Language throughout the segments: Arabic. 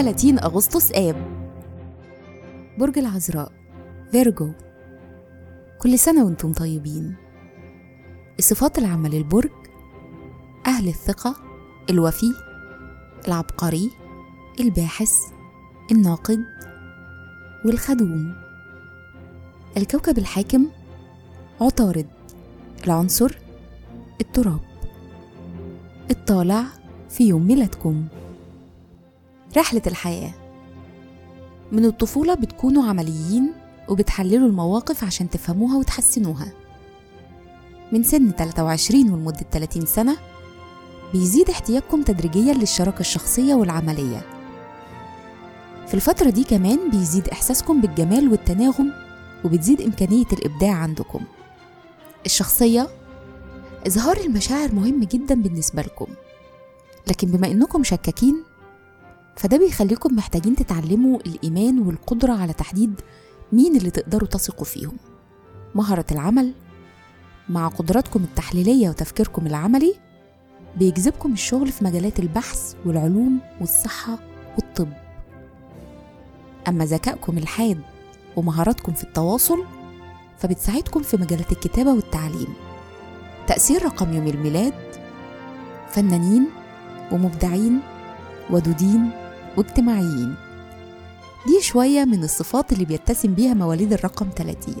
30 أغسطس آب. برج العذراء. فيرجو كل سنة وأنتم طيبين. الصفات العامة للبرج أهل الثقة الوفي العبقري الباحث الناقد والخدوم. الكوكب الحاكم عطارد. العنصر التراب. الطالع في يوم ميلادكم. رحلة الحياة. من الطفولة بتكونوا عمليين وبتحللوا المواقف عشان تفهموها وتحسنوها. من سن 23 ولمدة 30 سنة بيزيد احتياجكم تدريجيا للشراكة الشخصية والعملية. في الفترة دي كمان بيزيد إحساسكم بالجمال والتناغم وبتزيد إمكانية الإبداع عندكم. الشخصية إظهار المشاعر مهم جدا بالنسبة لكم. لكن بما إنكم شكاكين فده بيخليكم محتاجين تتعلموا الإيمان والقدرة على تحديد مين اللي تقدروا تثقوا فيهم. مهارة العمل مع قدراتكم التحليلية وتفكيركم العملي بيجذبكم الشغل في مجالات البحث والعلوم والصحة والطب. أما ذكائكم الحاد ومهاراتكم في التواصل فبتساعدكم في مجالات الكتابة والتعليم. تأثير رقم يوم الميلاد فنانين ومبدعين ودودين واجتماعيين دي شوية من الصفات اللي بيتسم بيها مواليد الرقم 30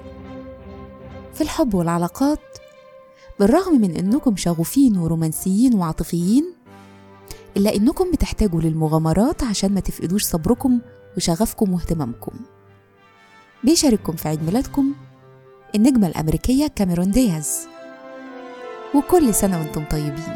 في الحب والعلاقات بالرغم من إنكم شغوفين ورومانسيين وعاطفيين إلا إنكم بتحتاجوا للمغامرات عشان ما تفقدوش صبركم وشغفكم واهتمامكم. بيشارككم في عيد ميلادكم النجمة الأمريكية كاميرون دياز. وكل سنة وأنتم طيبين.